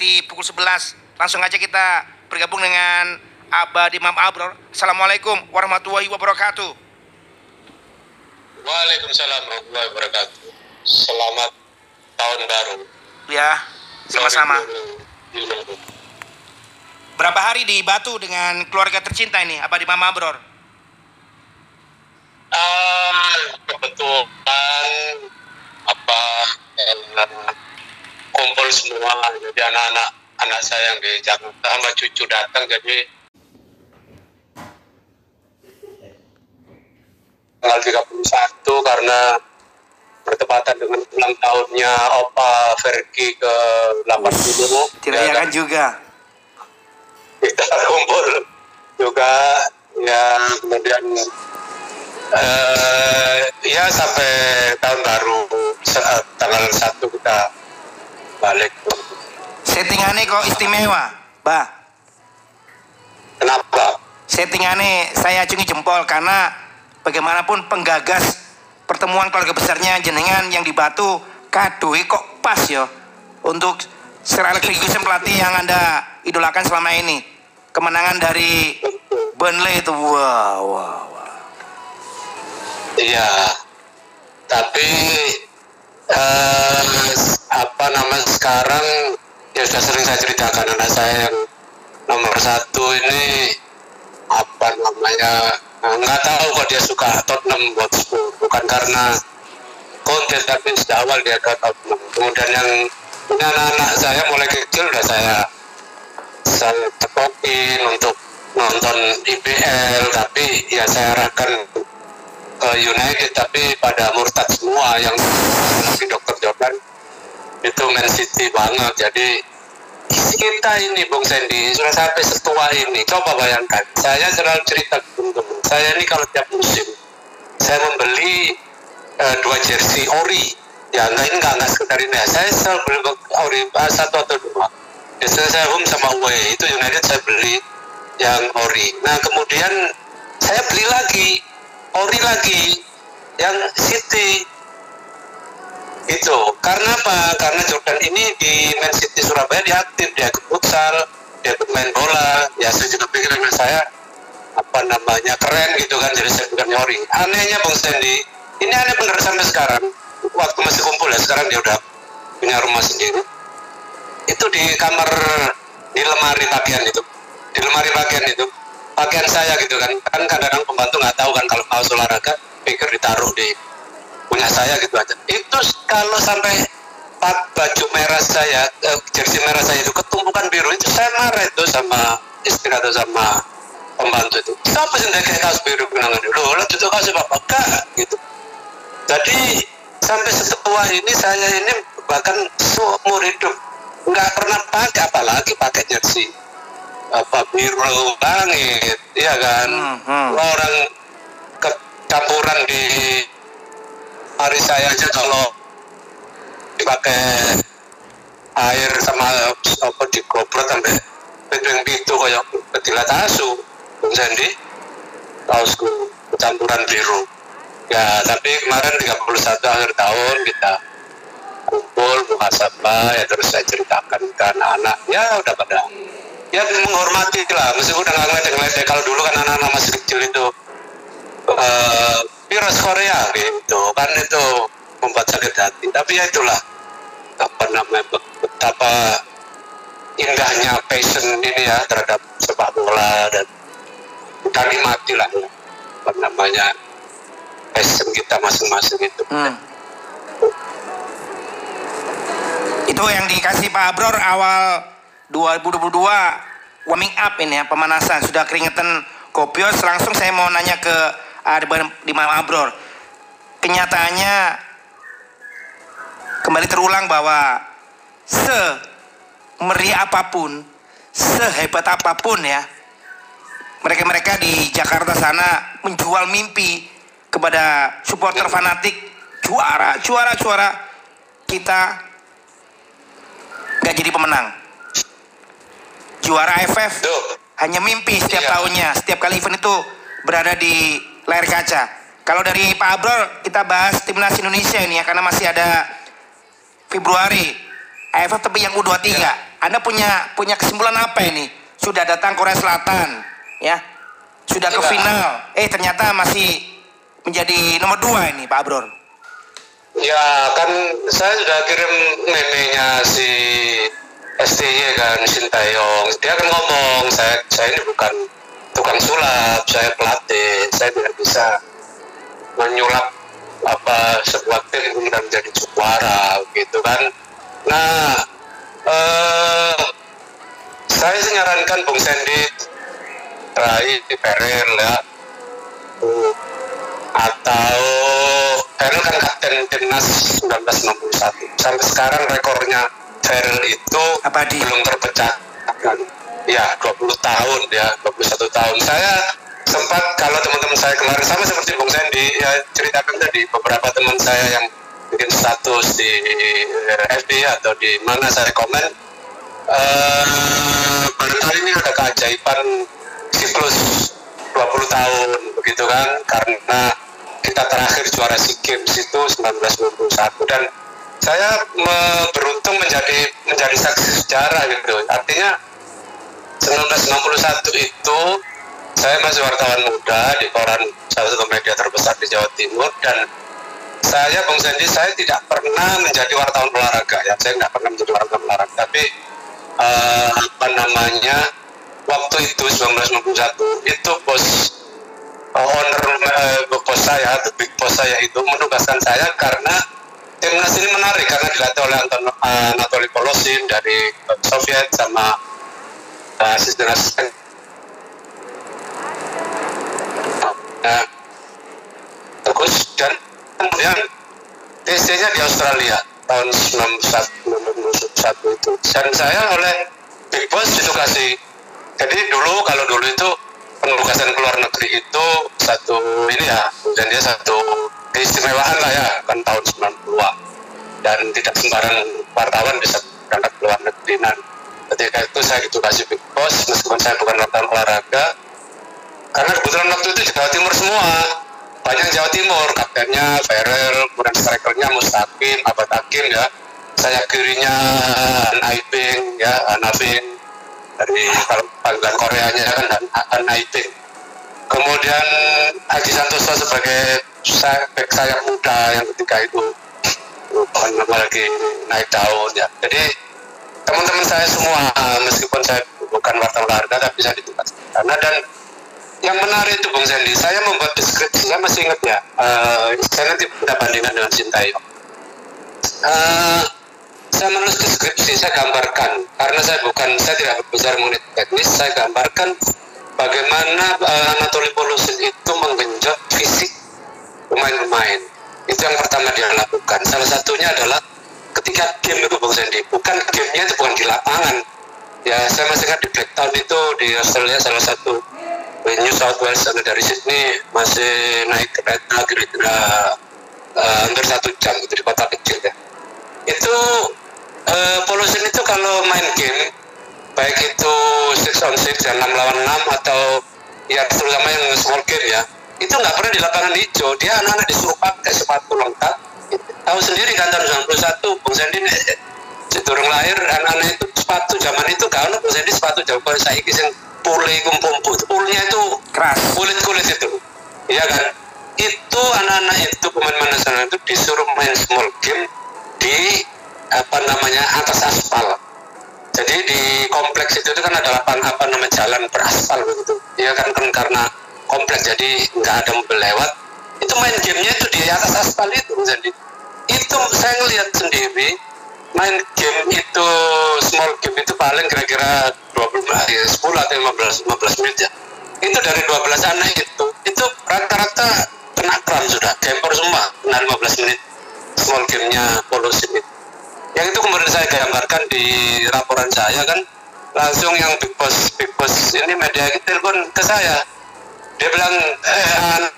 mendekati pukul 11. Langsung aja kita bergabung dengan Abah Imam Abror. Assalamualaikum warahmatullahi wabarakatuh. Waalaikumsalam warahmatullahi wabarakatuh. Selamat tahun baru. Ya, sama-sama. 2020. Berapa hari di Batu dengan keluarga tercinta ini, Abah Imam Abror? Ah, kebetulan apa eh, kumpul semua jadi anak-anak anak saya yang di Jakarta sama cucu datang jadi tanggal 31 karena bertepatan dengan ulang tahunnya Opa Vergi ke 80 Dirayakan Ya, juga. kita kumpul juga ya kemudian eh ya sampai tahun baru saat tanggal 1 kita balik Settingannya kok istimewa, Bah. kenapa Settingannya saya acungi jempol karena bagaimanapun penggagas pertemuan keluarga besarnya jenengan yang di Batu kadoi kok pas yo untuk Sir Alex Ferguson pelatih yang anda idolakan selama ini kemenangan dari Burnley itu wow wow, wow. iya tapi eh apa nama sekarang? Ya sudah sering saya ceritakan anak saya yang nomor satu ini apa namanya eh, nggak tahu kok dia suka Tottenham Hotspur. Bukan karena konten tapi sejak awal dia ke Tottenham. Kemudian yang ini anak-anak saya mulai kecil udah saya saya cekokin untuk nonton IPL tapi ya saya arahkan ke United tapi pada murtad semua yang lagi dokter Jordan itu Man City banget. Jadi kita ini Bung Sandy sudah sampai setua ini. Coba bayangkan saya selalu cerita ke teman-teman saya ini kalau tiap musim saya membeli eh, dua jersey ori. Ya enggak ini enggak, sekedar ini. Ya. saya selalu beli ori eh, satu atau dua. Biasanya saya home sama away itu United saya beli yang ori. Nah kemudian saya beli lagi ori lagi yang City. Itu. Karena apa? Karena Jordan ini di Man City Surabaya dia aktif dia ikut futsal dia ikut bola. Ya saya juga pikir dengan saya apa namanya keren gitu kan jadi saya bukan nyori. Anehnya Bang Sandy ini aneh bener sampai sekarang. Waktu masih kumpul ya sekarang dia udah punya rumah sendiri. Itu di kamar di lemari pakaian itu. Di lemari pakaian itu pakaian saya gitu kan. Kan kadang-kadang pembantu nggak tahu kan kalau mau olahraga pikir ditaruh di punya saya gitu aja. Itu kalau sampai pak baju merah saya eh, jersey merah saya itu ketumpukan biru itu saya marah itu sama istri atau sama pembantu itu. Siapa sih kayak kaos biru bilang loh lah itu kasih bapak. Kak gitu. Jadi sampai setua ini saya ini bahkan seumur hidup. Nggak pernah pakai apalagi pakai jersey apa biru langit ya kan? Hmm, hmm. orang kecampuran di hari saya aja kalau dipakai air sama apa digobrol sampai bedeng itu kayak ketilat asu. Bung Sandy kaosku kecampuran biru. Ya tapi kemarin 31 akhir tahun kita kumpul buka sapa ya terus saya ceritakan ke anak-anak. Ya udah pada ya menghormati lah. Meskipun udah ngeliat-ngeliat kalau dulu kan anak-anak masih kecil itu eh virus Korea gitu. Kan itu membuat sakit hati. Tapi ya itulah apa namanya bet- betapa indahnya passion ini ya terhadap sepak bola dan kita nikmati lah ya, apa namanya passion kita masing-masing itu. Hmm. Itu yang dikasih Pak Abror awal 2022 warming up ini ya pemanasan sudah keringetan kopios langsung saya mau nanya ke Adban di Abror. Kenyataannya kembali terulang bahwa se meriah apa pun, sehebat apa pun ya, mereka-mereka di Jakarta sana menjual mimpi kepada supporter fanatik juara, juara, juara kita nggak jadi pemenang. Juara AFF Tuh. hanya mimpi setiap Iya. tahunnya, setiap kali event itu berada di layar kaca. Kalau dari Pak Abrol kita bahas timnas Indonesia ini ya karena masih ada Februari AFF tapi yang U23. Anda punya punya kesimpulan apa ini? Sudah datang Korea Selatan, ya, sudah ke Iya. final. Eh ternyata masih menjadi nomor dua ini Pak Abror. Ya kan saya sudah kirim meme-nya si STY kan Sintayong. Dia kan ngomong saya saya ini bukan tukang sulap, saya pelatih, saya tidak bisa menyulap apa sebuah tim kemudian menjadi juara gitu kan. Nah, eh, saya sih nyarankan Bung Sandy, Rai, Perel ya, atau Ferel kan kapten timnas 1961 sampai sekarang rekornya Ferel itu Apa di- belum terpecahkan ya 20 tahun ya 21 tahun. Saya sempat kalau teman-teman saya kemarin sama seperti Bung Sandy ya ceritakan tadi beberapa teman saya yang bikin status di eh, FB atau di mana saya komen eh barangkali ini ada keajaiban siklus 20 tahun begitu kan? Karena kita terakhir juara SEA Games itu 1991 dan saya me- beruntung menjadi menjadi saksi sejarah gitu. Artinya 1961 itu saya masih wartawan muda di koran salah satu media terbesar di Jawa Timur dan saya Bung Sandy saya tidak pernah menjadi wartawan olahraga ya. Saya nggak pernah menjadi wartawan olahraga. Tapi eh, apa namanya waktu itu 1991 itu bos eh, owner eh, bos saya the big boss saya itu menugaskan saya karena timnas ini menarik karena dilatih oleh Anton eh, Anatoly Polosin dari Soviet sama eh, asisten-asisten Nah, bagus. Dan kemudian TC-nya di Australia tahun 1991 itu. Dan saya oleh Big Boss ditugasi jadi dulu kalau dulu itu penugasan ke luar negeri itu satu ini ya dan dia satu keistimewaan lah ya kan tahun 90-an dan tidak sembarang wartawan bisa berangkat ke luar negeri. Nah ketika itu saya ditugasi Big Boss meskipun saya bukan wartawan olahraga karena kebetulan waktu itu di Jawa Timur semua. Banyak Jawa Timur kaptennya Ferel kemudian strikernya Mustaqim Abad Hakim ya. Saya kirinya An Aibing ya An Abing dari kalau panggilan Koreanya kan An, An Aibing kemudian Haji Santoso sebagai sa- back sayap muda yang ketika itu bukan lagi naik daun ya jadi teman-teman saya semua meskipun saya bukan wartawan olahraga tapi saya ditugaskan karena dan yang menarik itu Bung Sandy, saya membuat deskripsi, saya masih ingat ya, eh, saya nanti kita bandingkan dengan Sintayong. Eh, saya menulis deskripsi, saya gambarkan, karena saya bukan, saya tidak berbicara mengenai teknis, saya gambarkan bagaimana eh, Anatoly Polusin itu menggenjot fisik pemain-pemain. Itu yang pertama dia lakukan. Salah satunya adalah ketika game itu Bung Sandy, bukan gamenya itu bukan di lapangan. Ya, saya masih ingat di Blacktown itu di Australia salah satu New South Wales dari Sydney masih naik kereta kira-kira eh, hampir satu jam itu di kota kecil ya. Itu eh, Polusin itu kalau main game baik itu six on six dan 6 lawan 6 atau ya terutama yang small game ya itu nggak pernah di lapangan hijau. Dia anak-anak disuruh pakai sepatu lengkap. Tahu sendiri kan tahun 91 Bung nek sedurung lahir anak-anak itu sepatu zaman itu kan Bung Sandy sepatu jauh. Kalau saya sing pule kumpul pulnya itu Keras. kulit-kulit itu. Iya kan? Itu anak-anak itu pemain-pemain nasional itu disuruh main small game di apa namanya atas aspal. Jadi di kompleks itu, itu kan ada lapangan apa namanya jalan beraspal begitu. Ya kan? Kan karena kompleks jadi nggak ada mobil lewat. Itu main gamenya itu di atas aspal itu jadi itu saya ngelihat sendiri main game itu small game itu paling kira-kira 20 menit, 10 atau 15 15 menit ya. Itu dari 12 anak itu itu rata-rata kena kram sudah gempor semua kena 15 menit small gamenya polusi itu yang itu kemudian saya gambarkan di laporan saya kan langsung yang big boss big boss ini media telepon ke saya dia bilang eh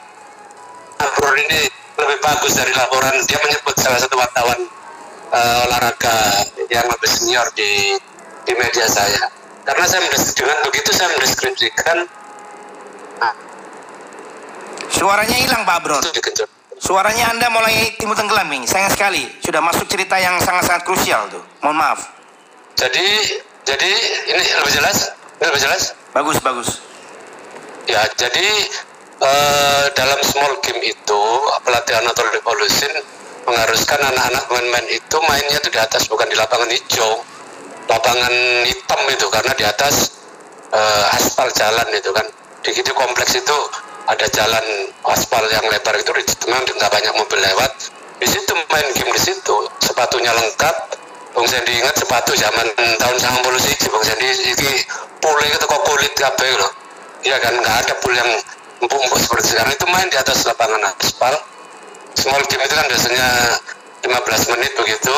Bro ini lebih bagus dari laporan dia menyebut salah satu wartawan eh, olahraga yang lebih senior di di media saya karena saya dengan begitu saya mendeskripsikan ah, Suaranya hilang Pak dikejut Suaranya Anda mulai timbul tenggelam ini. Sayang sekali. Sudah masuk cerita yang sangat-sangat krusial tuh. Mohon maaf. Jadi jadi ini lebih jelas ini lebih jelas bagus bagus ya jadi uh, dalam small game itu pelatihan atau revolution mengharuskan anak-anak pemain-pemain itu mainnya itu di atas bukan di lapangan hijau. Lapangan hitam itu karena di atas uh, aspal jalan itu kan. Di situ kompleks itu ada jalan aspal yang lebar itu di tengah nggak banyak mobil lewat. Di situ main game di situ sepatunya lengkap. Bung Sandy ingat sepatu zaman tahun 90 sih Bung Sandy ini pulih itu kok kulit kabeh loh iya kan? Nggak ada pul yang empuk-empuk seperti sekarang. Itu main di atas lapangan aspal. Small game itu kan biasanya 15 menit begitu.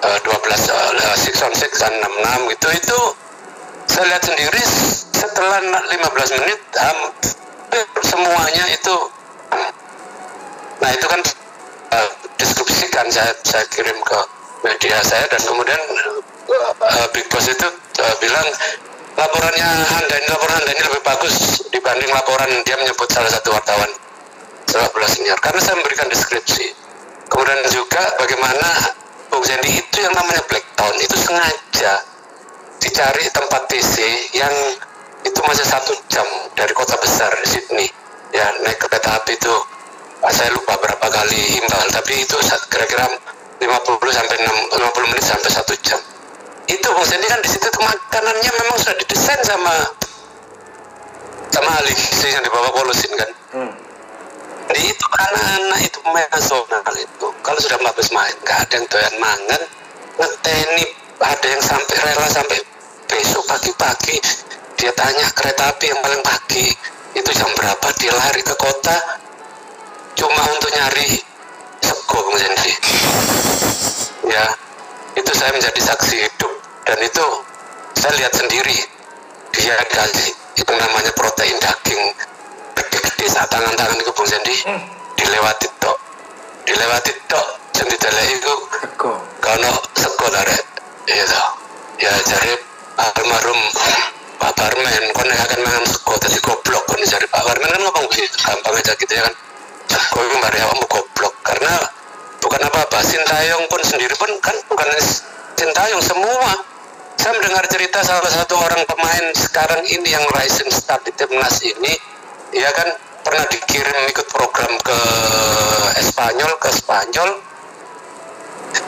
Uh, 12 uh, 6 on 6 dan 6 6 gitu. Itu saya lihat sendiri setelah 15 menit hampir semuanya itu nah itu kan uh, deskripsikan saya saya kirim ke media saya dan kemudian uh, Big Boss itu uh, bilang laporannya Anda ini laporan Anda ini lebih bagus dibanding laporan dia menyebut salah satu wartawan sepak bola senior. Karena saya memberikan deskripsi. Kemudian juga bagaimana Bung Sandy itu yang namanya Black Town itu sengaja dicari tempat TC yang itu masih satu jam dari kota besar Sydney. Ya naik kereta api itu ah, saya lupa berapa kali imbal tapi itu kira-kira 50 sampai 6, 50 menit sampai satu jam itu Bung Sandy kan di situ makanannya memang sudah didesain sama sama ahli yang dibawa polusin kan? Hmm. Jadi itu anak-anak itu pemain nasional itu. Kalau sudah bagus main nggak ada yang doyan mangan ngeteni ada yang sampai rela sampai besok pagi-pagi dia tanya kereta api yang paling pagi itu jam berapa dia lari ke kota cuma untuk nyari sego Bung ya itu saya menjadi saksi hidup dan itu saya lihat sendiri. Dia kasih itu namanya protein daging. Gede-gede saat tangan-tangan itu Bung Sendi hmm. dilewati tok. Dilewati tok jadi tele itu kalau sego lare. Iya ya jadi almarhum Pak Barmen kon akan mangan sego tadi goblok kon cari Pak Barmen kan ngomong begitu gampang aja gitu ya kan. Sego itu mari awakmu goblok karena bukan apa-apa Sintayong pun sendiri pun kan bukan Sintayong semua. Saya mendengar cerita salah satu orang pemain sekarang ini yang rising star di timnas ini. Ya kan pernah dikirim ikut program ke Espanyol ke Spanyol.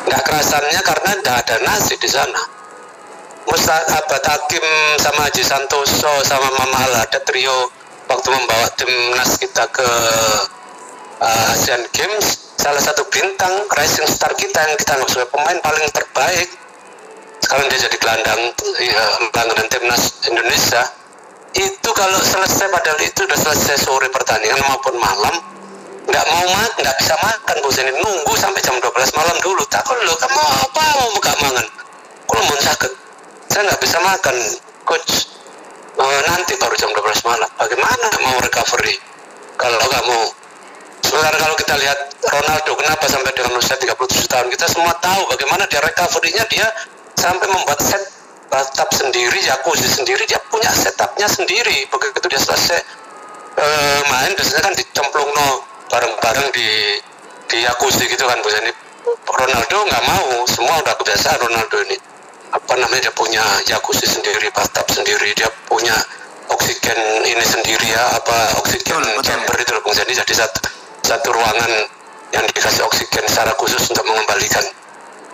Nggak kerasannya karena nggak ada nasi di sana. Musa Abad Hakim sama Haji Santoso sama Mama Al ada trio waktu membawa timnas kita ke uh, Asian Games salah satu bintang rising star kita yang kita anggap sebagai pemain paling terbaik. Sekarang dia jadi gelandang ya, langganan timnas Indonesia. Itu kalau selesai padahal itu sudah selesai sore pertandingan maupun malam. Nggak mau makan nggak bisa makan bu ini nunggu sampai jam 12 malam dulu. Takut lo kamu apa mau buka mangan? Kalau mau sakit? Saya nggak bisa makan coach. Oh, nanti baru jam 12 malam. Bagaimana mau recovery? Kalau kamu sementara kalau kita lihat Ronaldo kenapa sampai dengan usia 37 tahun? Kita semua tahu bagaimana dia recovery-nya dia sampai membuat set bathtub sendiri, jacuzzi sendiri, dia punya setupnya sendiri. Begitu dia selesai uh, main, biasanya kan dicemplung no bareng-bareng di di jacuzzi gitu kan, Bu ini Ronaldo nggak mau, semua udah kebiasaan Ronaldo ini. Apa namanya dia punya jacuzzi sendiri, bathtub sendiri, dia punya oksigen ini sendiri ya, apa oksigen chamber itu loh, Bung Jadi satu satu ruangan yang dikasih oksigen secara khusus untuk mengembalikan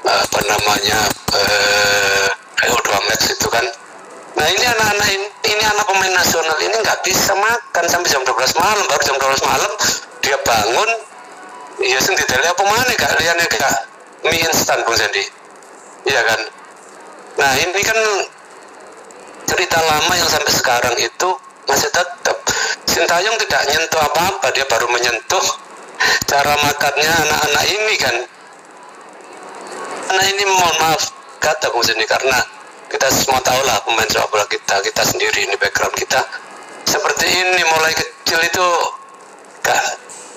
apa namanya eh, PO2 Max itu kan. Nah ini anak-anak ini, ini anak pemain nasional ini nggak bisa makan sampai jam 12 malam. Baru jam 12 malam dia bangun iya sih tidak lihat pemain gak lihatnya gak mie instan Bung Sandy iya kan? Nah ini kan cerita lama yang sampai sekarang itu masih tetap Sintayong tidak nyentuh apa-apa dia baru menyentuh cara makannya anak-anak ini kan? Nah ini mohon maaf kata Bung Sini karena kita semua tahu lah pemain sepak bola kita, kita sendiri ini background kita. Seperti ini mulai kecil itu gak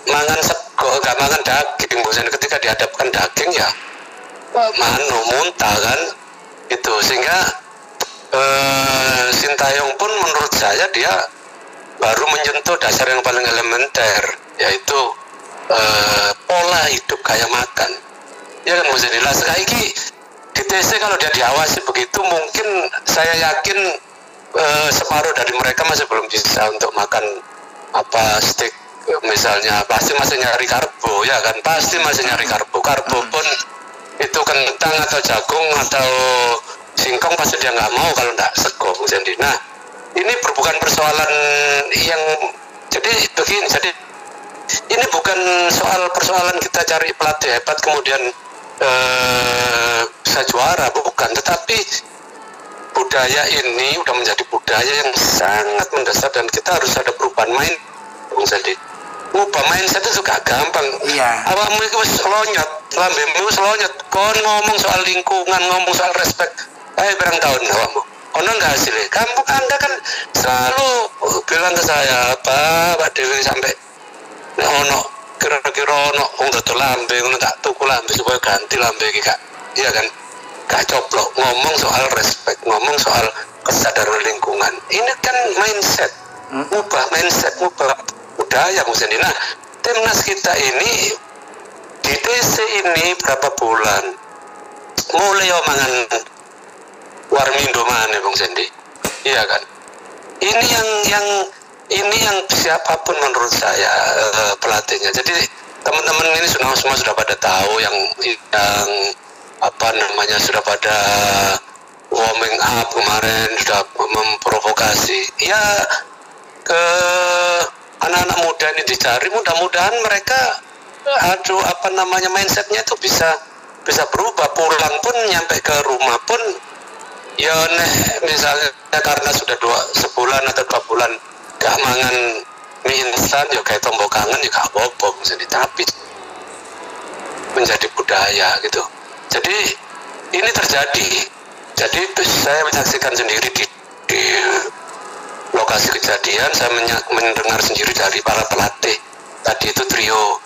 mangan sego, gak mangan daging Bung Sini ketika dihadapkan daging ya manu muntah kan? Itu sehingga eh, Sintayong pun menurut saya dia baru menyentuh dasar yang paling elementer yaitu eh, pola hidup kayak makan. Ya kan mesti jelas ini di TC kalau dia diawasi begitu mungkin saya yakin eh, separuh dari mereka masih belum bisa untuk makan apa steak misalnya. Pasti masih nyari karbo ya kan? Pasti masih nyari karbo. Karbo Hmm. pun itu kentang atau jagung atau singkong pasti dia nggak mau kalau nggak sego Sandy. Nah ini bukan persoalan yang jadi begini jadi ini bukan soal persoalan kita cari pelatih hebat kemudian eh, bisa juara bukan. Tetapi budaya ini udah menjadi budaya yang sangat mendasar dan kita harus ada perubahan main. Sandy ngubah mindset itu gak gampang. Iya. awakmu itu wis selonyot lambemu wis selonyot. Kon ngomong soal lingkungan ngomong soal respect. Ayo berang tahun awakmu ono nggak hasilnya kamu anda kan selalu bilang ke saya apa Pak Dewi sampai ono kira-kira ono wong dodol lambe ngono tak tuku lambe supaya ganti lambe iki Kak. Iya kan? Gak coplok ngomong soal respect ngomong soal kesadaran lingkungan. Ini kan mindset. Ubah mindset ubah budaya Sandy. nah timnas kita ini di DC ini berapa bulan? Mulai omongan Warmindo mana Bung Sandy iya kan? Ini yang yang ini yang siapa pun menurut saya eh, pelatihnya. Jadi teman-teman ini semua semua sudah pada tahu yang yang apa namanya sudah pada warming up kemarin sudah memprovokasi. Ya ke anak-anak muda ini dicari. Mudah-mudahan mereka aduh apa namanya mindsetnya itu bisa bisa berubah. Pulang pun nyampe ke rumah pun ya misalnya karena sudah dua sebulan atau dua bulan gak mangan mie instan ya kayak tombol kangen ya gak apa-apa tapi menjadi budaya gitu. Jadi ini terjadi. Jadi saya menyaksikan sendiri di, di lokasi kejadian saya mendengar sendiri dari para pelatih. Tadi itu trio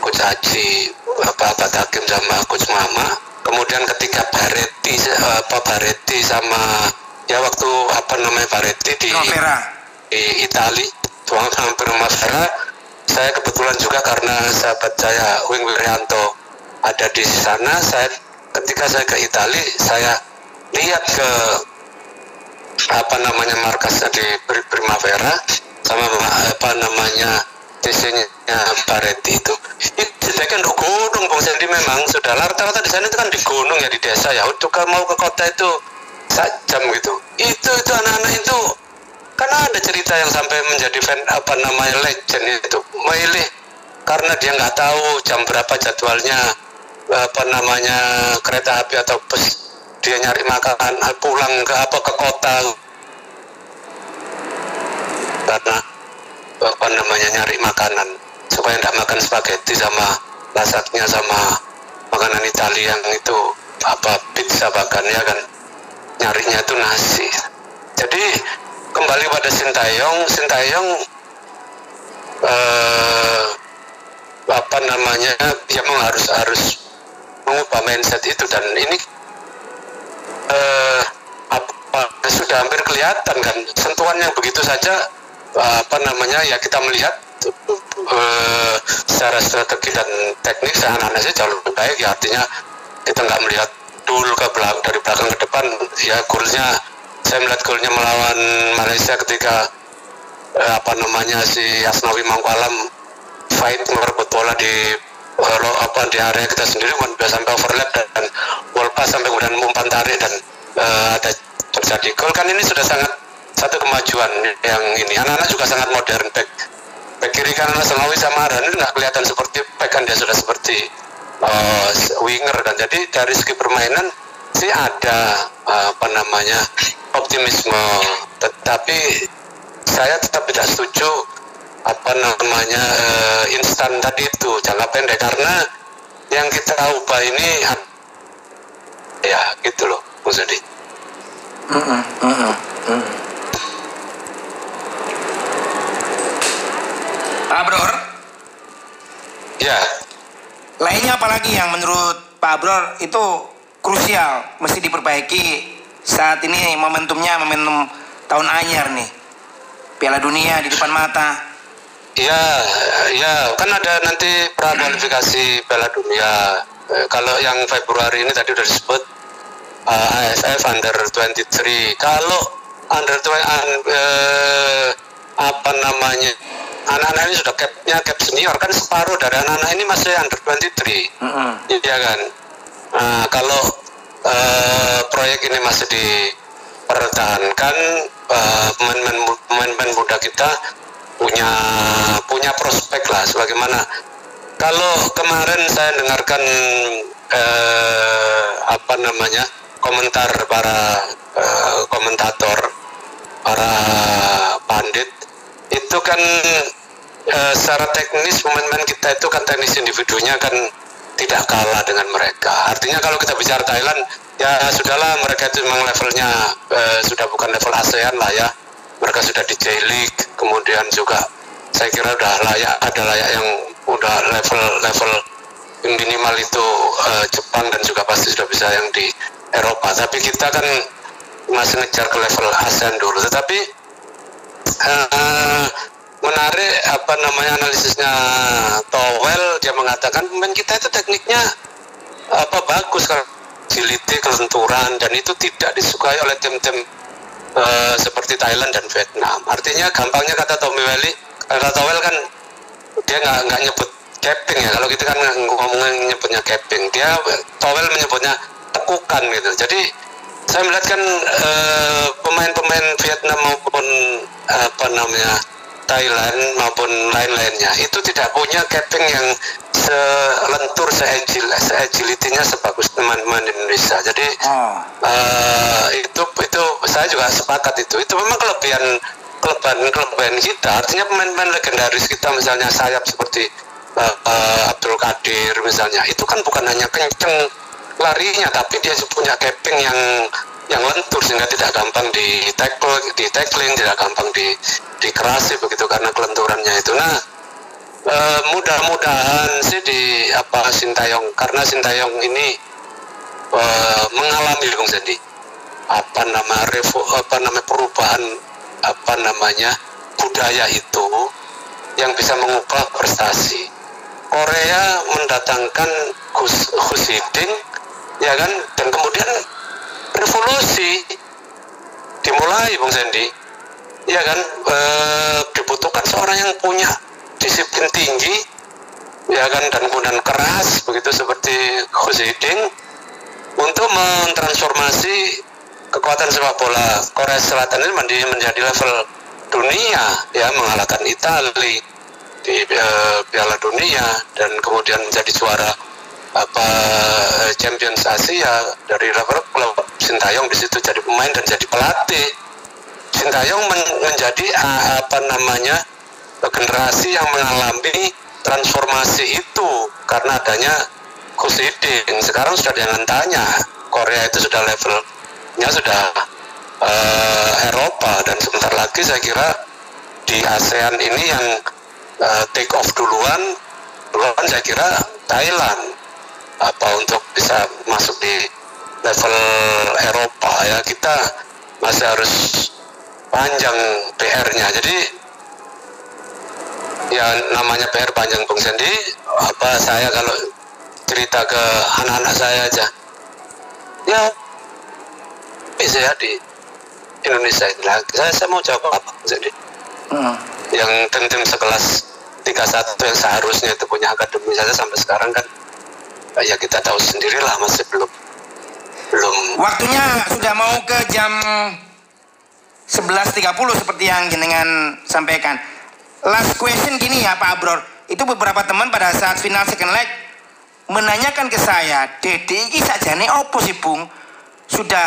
Coach Haji, Bapak Hakim sama Coach Mama. Kemudian ketika Baretti, eh, apa Baretti sama ya waktu apa namanya Baretti di Primavera. di Itali, tuang sama Primavera, saya kebetulan juga karena sahabat saya Wing Wiryanto ada di sana, saya ketika saya ke Itali, saya lihat ke apa namanya markasnya di Pri- Primavera sama apa namanya TC-nya Baretti itu Bung Sandy memang sudah rata-rata di sana itu kan di gunung ya di desa ya. Untuk mau ke kota itu jam gitu. Itu itu anak-anak itu karena ada cerita yang sampai menjadi fan apa namanya legend itu. Milih karena dia nggak tahu jam berapa jadwalnya apa namanya kereta api atau bus dia nyari makanan pulang ke apa ke kota. Karena apa namanya nyari makanan. Supaya tidak makan spaghetti sama lasaknya sama makanan Italia yang itu apa pizza bahkan ya kan. Nyarinya itu nasi. Jadi kembali pada Sintayong Sintayong eh, apa namanya ya memang harus harus mengubah mindset itu dan ini eh, apa sudah hampir kelihatan kan sentuhan yang begitu saja apa namanya ya kita melihat eh, secara strategi dan teknik anak-anak sih jauh lebih baik ya. Artinya kita nggak melihat dulu ke belakang dari belakang ke depan. Ya golnya saya melihat golnya melawan Malaysia ketika eh, apa namanya si Asnawi Mangkualam fight merebut bola di eh, lo- apa di area kita sendiri kan bisa sampai overlap dan, ball pass sampai kemudian umpan tarik dan eh, ada terjadi gol. Kan ini sudah sangat satu kemajuan yang ini. Anak-anak juga sangat modern back back kiri kanan Asnawi sama Arhan nggak kelihatan seperti back kan dia sudah seperti eh, winger dan jadi dari segi permainan sih ada eh, apa namanya optimisme. Tetapi saya tetap tidak setuju apa namanya eh, instan tadi itu jangka pendek. Karena yang kita ubah ini ya gitu loh Bung Sudi. Mm-mm, mm-mm, mm. Pak Bror, Ya, lainnya apalagi yang Bror itu krusial, mesti diperbaiki saat ini momentumnya momentum tahun anyar nih. Piala dunia di depan mata. ya, ya kan ada nanti pra kualifikasi Piala Dunia Eh, kalau yang Februari ini tadi sudah disebut uh, AFF under 23. Kalau under 20 uh, apa namanya anak-anak ini sudah capnya cap senior kan separuh dari anak-anak ini masih under 23 mm -hmm. ya kan nah, kalau uh, proyek ini masih dipertahankan uh, pemain-pemain muda kita punya punya prospek lah sebagaimana. Kalau kemarin saya dengarkan uh, apa namanya komentar para uh, komentator para pandit itu kan e, secara teknis pemain-pemain kita itu kan teknis individunya kan tidak kalah dengan mereka. Artinya kalau kita bicara Thailand, ya sudahlah mereka itu memang levelnya e, sudah bukan level ASEAN lah ya. Mereka sudah di J League, kemudian juga saya kira udah layak ada layak yang udah level level minimal itu e, Jepang dan juga pasti sudah bisa yang di Eropa. Tapi kita kan masih ngejar ke level ASEAN dulu. Tetapi uh, menarik apa namanya analisisnya Towel. Dia mengatakan pemain kita itu tekniknya apa bagus kalau agility kelenturan dan itu tidak disukai oleh tim-tim uh, seperti Thailand dan Vietnam. Artinya gampangnya kata Tommy Welly kata Towel kan dia nggak nyebut capping ya. Kalau kita kan ngomongin nyebutnya capping dia Towel menyebutnya tekukan gitu. Jadi saya melihat kan uh, pemain-pemain Vietnam maupun apa namanya Thailand maupun lain-lainnya itu tidak punya capping yang selentur seagil seagilitinya sebagus teman-teman Indonesia. Jadi oh. uh, itu itu saya juga sepakat itu. Itu memang kelebihan kelebihan kelebihan kita. Artinya pemain-pemain legendaris kita misalnya sayap seperti uh, uh, Abdul Qadir misalnya itu kan bukan hanya kenceng larinya tapi dia punya capping yang yang lentur sehingga tidak gampang di tackle di tackling tidak gampang di dikerasi begitu karena kelenturannya itu. Nah e, mudah-mudahan sih di apa Sintayong karena Sintayong ini e, mengalami Bung Sendi apa nama revo, apa nama perubahan apa namanya budaya itu yang bisa mengubah prestasi. Korea mendatangkan Gus, Hiding ya kan? Dan kemudian revolusi dimulai Bung Sandy ya kan? E, dibutuhkan seorang yang punya disiplin tinggi ya kan? Dan kemudian keras begitu seperti Hiding untuk mentransformasi kekuatan sepak bola Korea Selatan ini menjadi level dunia ya mengalahkan Italia di uh, Piala Dunia dan kemudian menjadi juara apa Champions Asia dari level klub Sintayong di situ jadi pemain dan jadi pelatih. Sintayong men menjadi apa namanya generasi yang mengalami transformasi itu karena adanya Kusidin sekarang sudah jangan tanya Korea itu sudah levelnya sudah uh, Eropa. Dan sebentar lagi saya kira di ASEAN ini yang uh, take off duluan duluan saya kira Thailand. Apa untuk bisa masuk di level Eropa ya kita masih harus panjang PR-nya jadi ya namanya PR panjang Bung Sandy apa saya kalau cerita ke anak-anak saya aja. Ya bisa ya di Indonesia itu lagi saya, saya mau jawab apa Bung Sandy hmm. yang tim-tim sekelas 31 yang seharusnya itu punya akademi saja sampai sekarang kan ya kita tahu sendirilah masih belum belum. Waktunya sudah mau ke jam 11.30 seperti yang jenengan sampaikan. Last question gini ya Pak Abror. Itu beberapa teman pada saat final second leg menanyakan ke saya Dede ini saja nih opo sih Bung? Sudah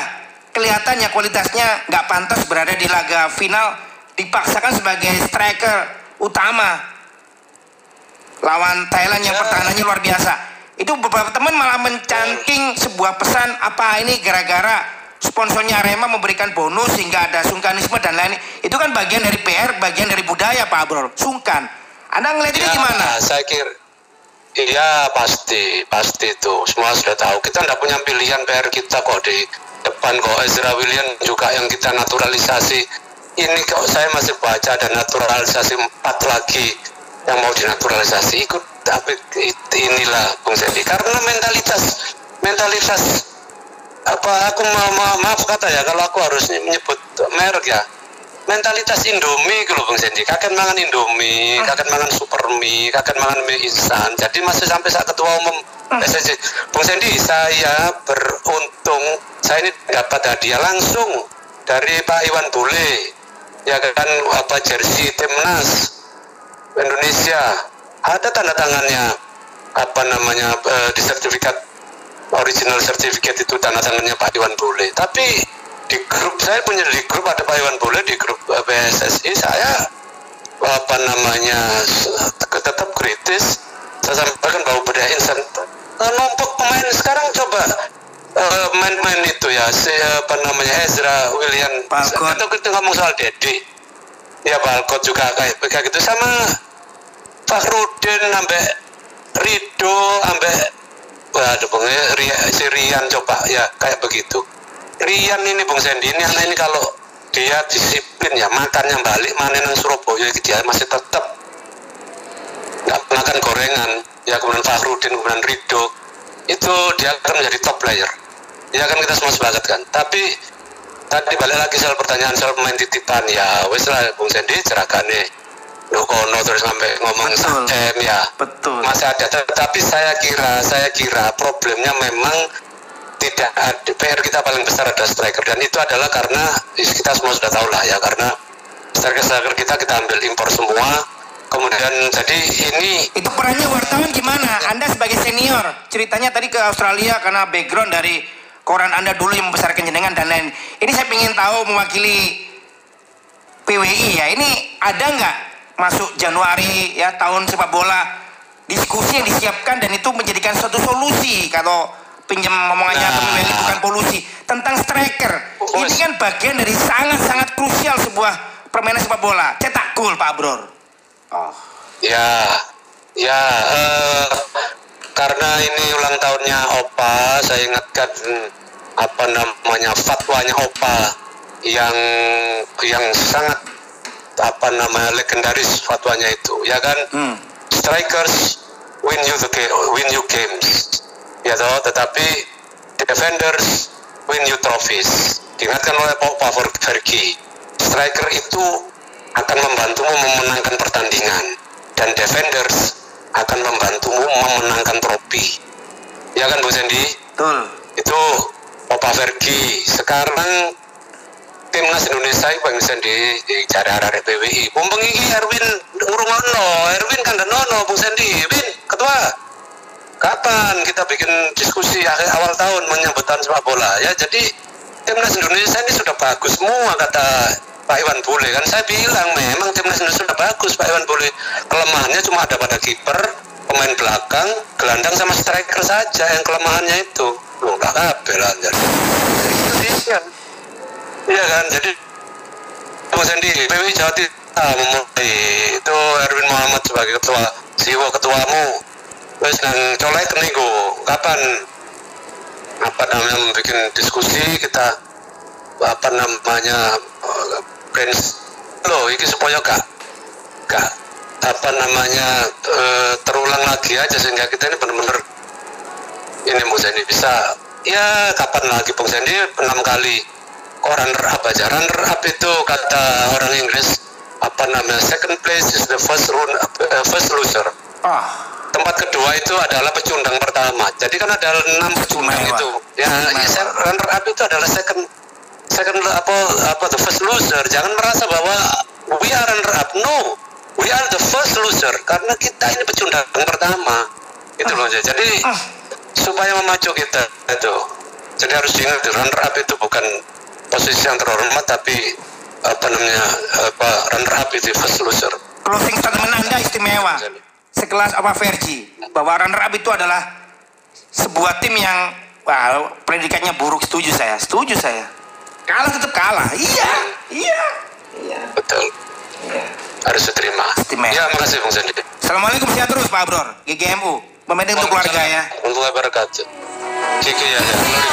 kelihatannya kualitasnya nggak pantas berada di laga final dipaksakan sebagai striker utama. Lawan Thailand yang ya. pertahanannya luar biasa itu beberapa teman malah mencanting sebuah pesan apa ini gara-gara sponsornya Arema memberikan bonus sehingga ada sungkanisme dan lain itu kan bagian dari PR bagian dari budaya Pak Abrol. Sungkan. Anda ngeliat ya, gimana? Saya kira iya pasti pasti itu. Semua sudah tahu. Kita tidak punya pilihan PR kita kok di depan kok. Ezra William juga yang kita naturalisasi. Ini kok saya masih baca ada naturalisasi empat lagi yang mau dinaturalisasi. Ikut tapi inilah Bung Sendi karena mentalitas mentalitas apa aku mau ma maaf kata ya kalau aku harus menyebut merek ya. Mentalitas Indomie gitu Bung Sendi kakek mangan Indomie Hmm. kakek mangan super mie kakek mangan mie instan. Jadi masih sampai saat ketua umum. PSSI Bung Sendi saya beruntung saya ini dapat hadiah langsung dari Pak Iwan Bule. Ya kan apa jersey timnas Indonesia ada tanda tangannya. Apa namanya eh, di sertifikat original sertifikat itu tanda tangannya Pak Iwan Bule. Tapi di grup saya punya di grup ada Pak Iwan Bule di grup eh, PSSI saya apa namanya tetap kritis. Saya sampaikan bahwa budaya insan eh, numpuk pemain sekarang coba eh, main-main itu ya si apa namanya Ezra William. Balkon. atau kita ngomong soal Dedi ya Balkot juga kayak kayak gitu. Sama Fakhrudin sampai Rido sampai waduh Bung ya, si Rian coba ya kayak begitu. Rian ini Bung Sendi ini anak ini kalau dia disiplin ya makannya balik mana nang Surabaya itu dia masih tetap nggak makan gorengan ya kemudian Fakhrudin kemudian Rido itu dia akan menjadi top player. Ya kan kita semua sepakat kan? Tapi tadi balik lagi soal pertanyaan soal pemain titipan ya wes lah Bung Sendi cerakane lu kono terus sampai ngomong Betul. ya Betul. masih ada tetapi saya kira saya kira problemnya memang tidak ada PR kita paling besar ada striker dan itu adalah karena kita semua sudah tahu lah ya karena striker-striker kita kita ambil impor semua kemudian jadi ini Itu perannya wartawan gimana? Anda sebagai senior, ceritanya tadi ke Australia karena background dari koran Anda dulu yang membesarkan jenengan dan lain. Ini saya ingin tahu mewakili PWI ya. Ini ada nggak masuk Januari ya tahun sepak bola diskusi yang disiapkan dan itu menjadikan suatu solusi kalau pinjam omongannya Nah. pemilik bukan polusi tentang striker. Oh, Ini kan bagian dari sangat-sangat krusial sebuah permainan sepak bola. Cetak gol Pak Bror. Oh. Ya, ya, eh, karena ini ulang tahunnya Opa, saya ingatkan hmm, apa namanya fatwanya Opa yang yang sangat apa namanya legendaris fatwanya itu, ya kan? Hmm. Strikers win you the ga- win you games, ya toh. Tetapi defenders win you trophies. Diingatkan oleh Pak Fergie, striker itu akan membantumu memenangkan pertandingan dan defenders akan membantumu memenangkan trofi. Ya kan Bu Sandy? Betul. Itu Opa Vergi. Sekarang timnas Indonesia itu yang bisa di, cari arah PWI. Mumpung ini Erwin ngurungono, Erwin kan nono Bung Sandy. Win, ketua. Kapan kita bikin diskusi akhir awal tahun menyambut tahun sepak bola ya? Jadi timnas Indonesia ini sudah bagus semua kata Pak Iwan Bule kan saya bilang memang timnas Indonesia sudah bagus Pak Iwan Bule kelemahannya cuma ada pada kiper pemain belakang gelandang sama striker saja yang kelemahannya itu loh nggak kabel Indonesia iya kan jadi Mas Andi PWI Jawa Timur memulai itu Erwin Muhammad sebagai ketua Siwo ketuamu. Terus nang colek nego kapan? Apa namanya membuat diskusi kita apa namanya brainstorm. Loh ini supaya gak gak apa namanya eh, terulang lagi aja sehingga kita ini benar-benar ini Bung Sandy bisa. Ya kapan lagi Bung Sandy enam kali kok runner up aja runner up itu kata orang Inggris apa namanya second place is the first run eh, first loser Oh. tempat kedua itu adalah pecundang pertama. Jadi kan ada enam pecundang itu. Ya, Istimewa. ya, runner up itu adalah second second apa apa the first loser. Jangan merasa bahwa we are runner up. No, we are the first loser karena kita ini pecundang pertama. Itu loh. Jadi Ah. supaya memacu kita itu. Jadi harus diingat runner up itu bukan posisi yang terhormat tapi apa namanya apa runner up itu first loser. Closing statement Anda istimewa. Sekelas apa Vergi bahwa runner up itu adalah sebuah tim yang wah, predikatnya buruk. Setuju saya. Setuju saya. Kalah tetap kalah. Iya. Iya. Iya. Betul. Harus diterima. Istimewa. Ya, makasih Bung Sandi. Assalamualaikum sehat terus Pak Bror. GGMU. Pemimpin untuk keluarga ya. Untuk wabarakatuh. Kiki ya, ya.